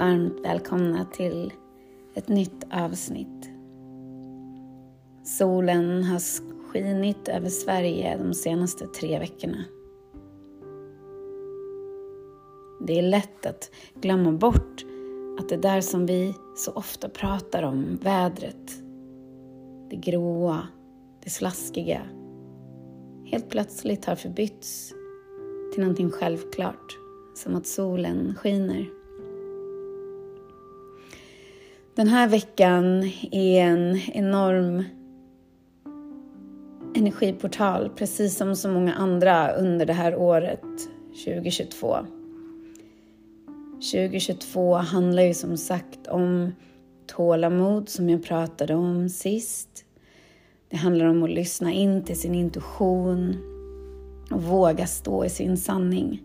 Varmt välkomna till ett nytt avsnitt. Solen har skinit över Sverige de senaste tre veckorna. Det är lätt att glömma bort att det där som vi så ofta pratar om, vädret, det gråa, det slaskiga, helt plötsligt har förbytts till någonting självklart, som att solen skiner. Den här veckan är en enorm energiportal, precis som så många andra under det här året 2022. 2022 handlar ju som sagt om tålamod som jag pratade om sist. Det handlar om att lyssna in till sin intuition och våga stå i sin sanning.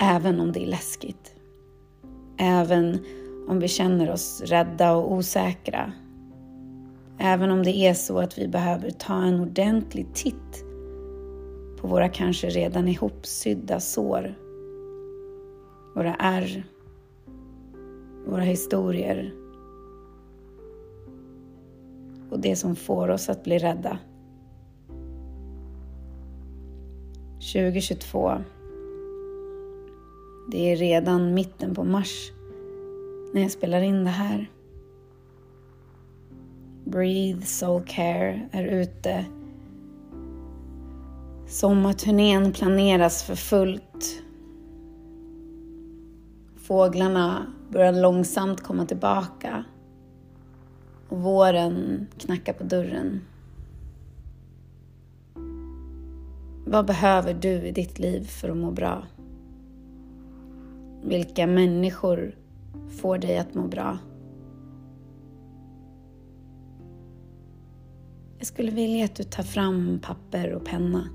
Även om det är läskigt. Även om vi känner oss rädda och osäkra. Även om det är så att vi behöver ta en ordentlig titt på våra kanske redan ihopsydda sår. Våra ärr. Våra historier. Och det som får oss att bli rädda. 2022. Det är redan mitten på mars när jag spelar in det här. Breathe Soul Care är ute. Sommarturnén planeras för fullt. Fåglarna börjar långsamt komma tillbaka och våren knackar på dörren. Vad behöver du i ditt liv för att må bra? Vilka människor får dig att må bra? Jag skulle vilja att du tar fram papper och penna.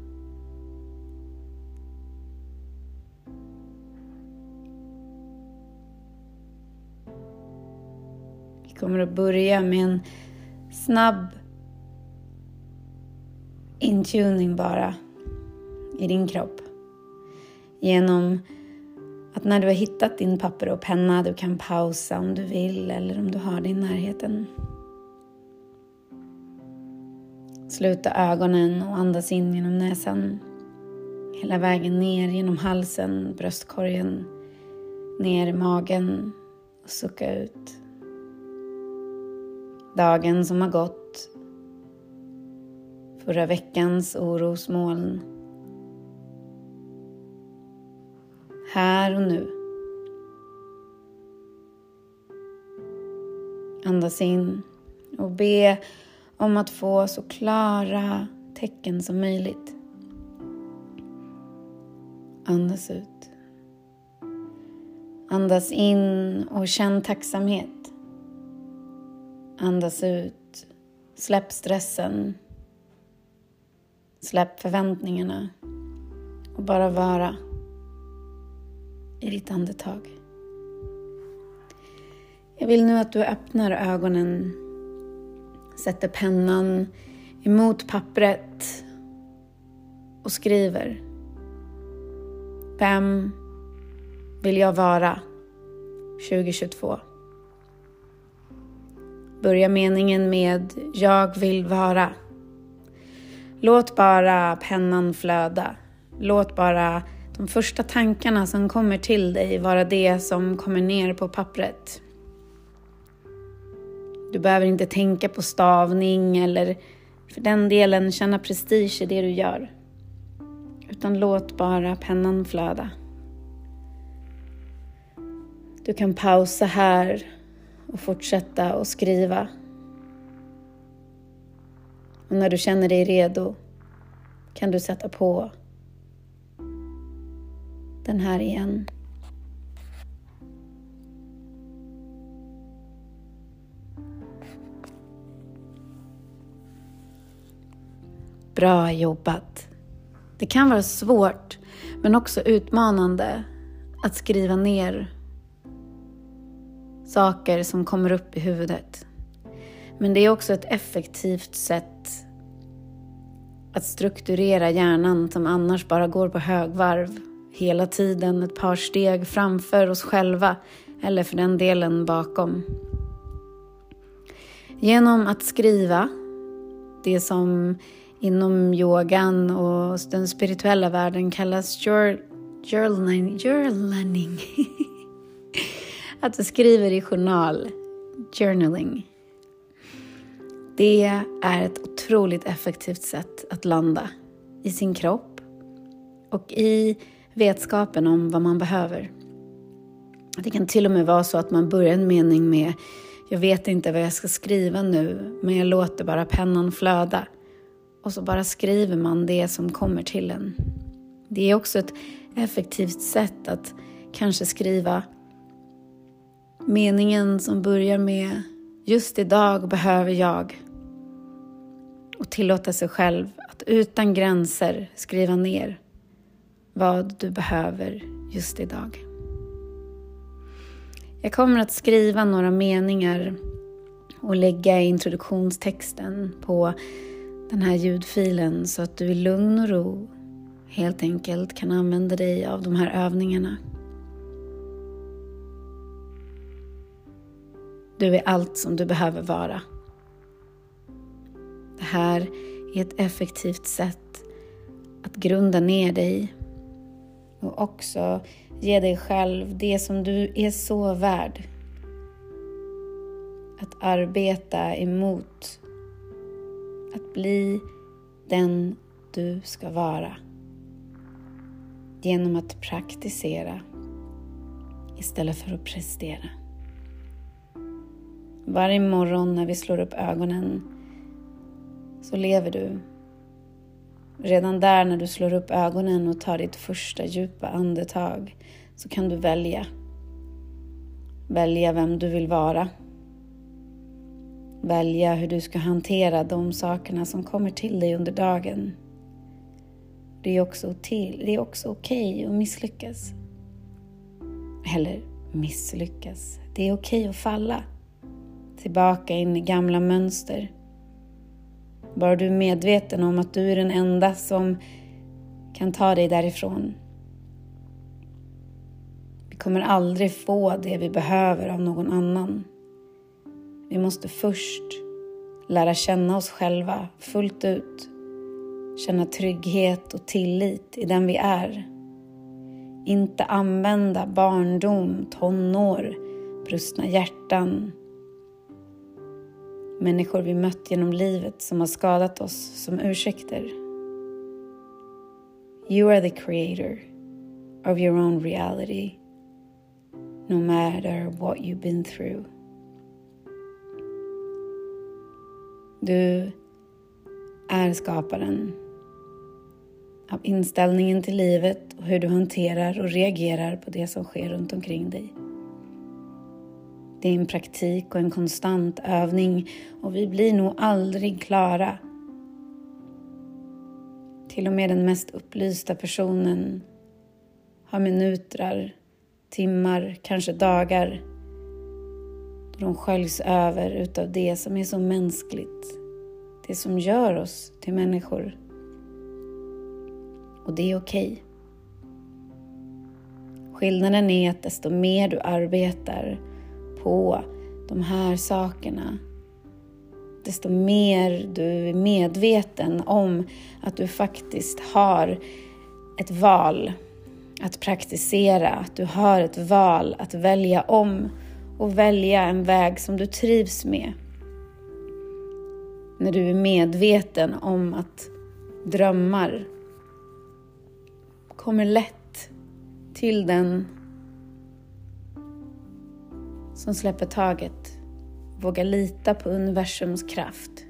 Vi kommer att börja med en snabb intuning bara i din kropp. Genom att när du har hittat din papper och penna, du kan pausa om du vill eller om du har det i närheten. Sluta ögonen och andas in genom näsan. Hela vägen ner genom halsen, bröstkorgen, ner i magen och sucka ut. Dagen som har gått. Förra veckans orosmoln. Här och nu. Andas in och be om att få så klara tecken som möjligt. Andas ut. Andas in och känn tacksamhet. Andas ut. Släpp stressen. Släpp förväntningarna. Och bara vara i ditt andetag. Jag vill nu att du öppnar ögonen sätter pennan emot pappret och skriver. Vem vill jag vara 2022? Börja meningen med Jag vill vara. Låt bara pennan flöda. Låt bara de första tankarna som kommer till dig vara det som kommer ner på pappret. Du behöver inte tänka på stavning eller för den delen känna prestige i det du gör. Utan låt bara pennan flöda. Du kan pausa här och fortsätta att skriva. Och när du känner dig redo kan du sätta på den här igen. Bra jobbat! Det kan vara svårt, men också utmanande att skriva ner saker som kommer upp i huvudet. Men det är också ett effektivt sätt att strukturera hjärnan som annars bara går på högvarv hela tiden, ett par steg framför oss själva, eller för den delen bakom. Genom att skriva, det som inom yogan och den spirituella världen kallas journaling. journaling. att du skriver i journal, journaling. Det är ett otroligt effektivt sätt att landa i sin kropp och i vetskapen om vad man behöver. Det kan till och med vara så att man börjar en mening med Jag vet inte vad jag ska skriva nu, men jag låter bara pennan flöda. Och så bara skriver man det som kommer till en. Det är också ett effektivt sätt att kanske skriva meningen som börjar med Just idag behöver jag. Och tillåta sig själv att utan gränser skriva ner vad du behöver just idag. Jag kommer att skriva några meningar och lägga introduktionstexten på den här ljudfilen så att du i lugn och ro helt enkelt kan använda dig av de här övningarna. Du är allt som du behöver vara. Det här är ett effektivt sätt att grunda ner dig och också ge dig själv det som du är så värd. Att arbeta emot. Att bli den du ska vara. Genom att praktisera istället för att prestera. Varje morgon när vi slår upp ögonen så lever du. Redan där när du slår upp ögonen och tar ditt första djupa andetag så kan du välja. Välja vem du vill vara. Välja hur du ska hantera de sakerna som kommer till dig under dagen. Det är också, också okej okay att misslyckas. Eller misslyckas. Det är okej okay att falla. Tillbaka in i gamla mönster. Bara du är medveten om att du är den enda som kan ta dig därifrån Vi kommer aldrig få det vi behöver av någon annan. Vi måste först lära känna oss själva fullt ut. Känna trygghet och tillit i den vi är. Inte använda barndom, tonår, brustna hjärtan, människor vi mött genom livet som har skadat oss som ursäkter. You are the creator of your own reality no matter what you've been through. Du är skaparen av inställningen till livet och hur du hanterar och reagerar på det som sker runt omkring dig. Det är en praktik och en konstant övning och vi blir nog aldrig klara. Till och med den mest upplysta personen har minuter timmar, kanske dagar då de sköljs över utav det som är så mänskligt. Det som gör oss till människor. Och det är okej. Okay. Skillnaden är att desto mer du arbetar på de här sakerna, desto mer du är medveten om att du faktiskt har ett val att praktisera, att du har ett val att välja om och välja en väg som du trivs med. När du är medveten om att drömmar kommer lätt till den som släpper taget, vågar lita på universums kraft.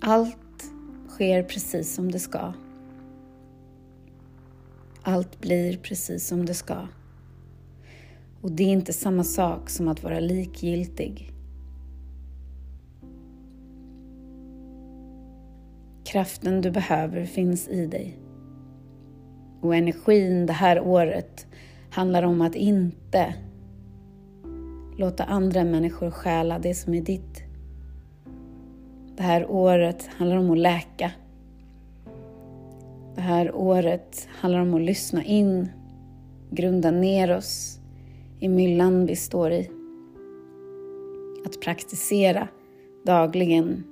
Allt sker precis som det ska. Allt blir precis som det ska. Och det är inte samma sak som att vara likgiltig. Kraften du behöver finns i dig. Och energin det här året handlar om att inte låta andra människor stjäla det som är ditt. Det här året handlar om att läka det här året handlar om att lyssna in, grunda ner oss i myllan vi står i. Att praktisera dagligen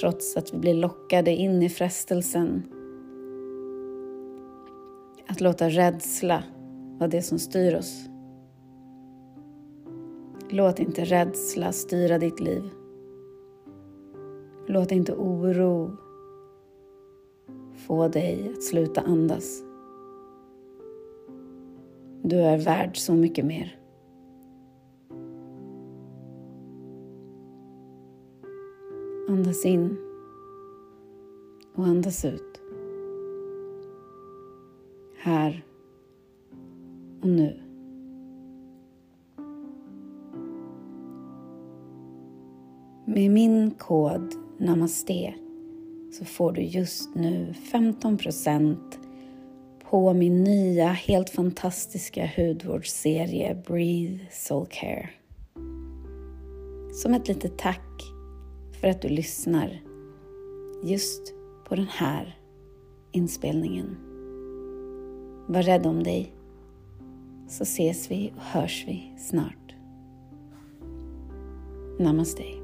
trots att vi blir lockade in i frestelsen. Att låta rädsla vara det som styr oss. Låt inte rädsla styra ditt liv. Låt inte oro få dig att sluta andas. Du är värd så mycket mer. Andas in och andas ut. Här och nu. Kod Namaste så får du just nu 15% på min nya helt fantastiska hudvårdsserie Breathe Soul Care. Som ett litet tack för att du lyssnar just på den här inspelningen. Var rädd om dig så ses vi och hörs vi snart. Namaste.